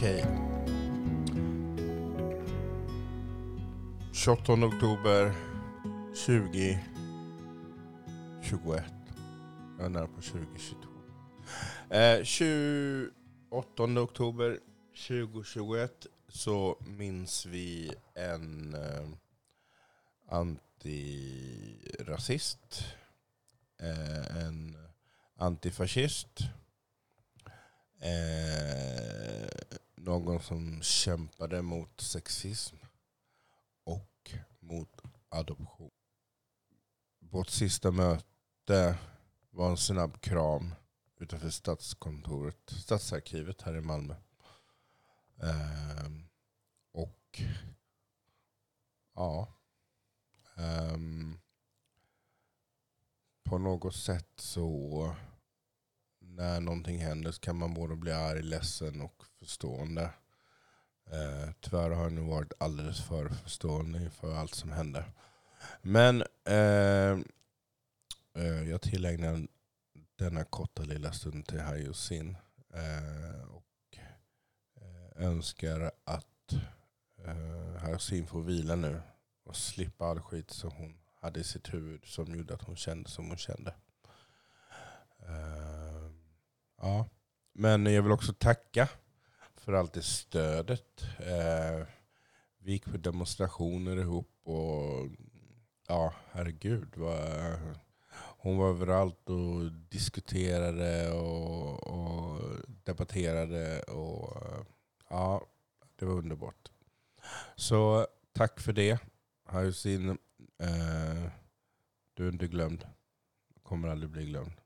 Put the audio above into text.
Okej. 28 oktober 2021. Jag är nära på 2022. Eh, 28 oktober 2021 så minns vi en eh, antirasist, eh, en antifascist, eh, någon som kämpade mot sexism och mot adoption. Vårt sista möte var en snabb kram utanför Stadskontoret, Stadsarkivet här i Malmö. Um, och ja, um, på något sätt så när någonting händer så kan man både bli arg, ledsen och förstående. Eh, tyvärr har jag nu varit alldeles för förstående inför allt som hände. Men eh, eh, jag tillägnar denna korta lilla stund till Hayosin. Eh, och eh, önskar att eh, Hayosin får vila nu och slippa all skit som hon hade i sitt huvud som gjorde att hon kände som hon kände. Eh, Ja. Men jag vill också tacka för allt det stödet. Eh, vi gick på demonstrationer ihop och ja, herregud. Vad, hon var överallt och diskuterade och, och debatterade. Och, ja, det var underbart. Så tack för det. Hausin, eh, du är inte glömd. Kommer aldrig bli glömd.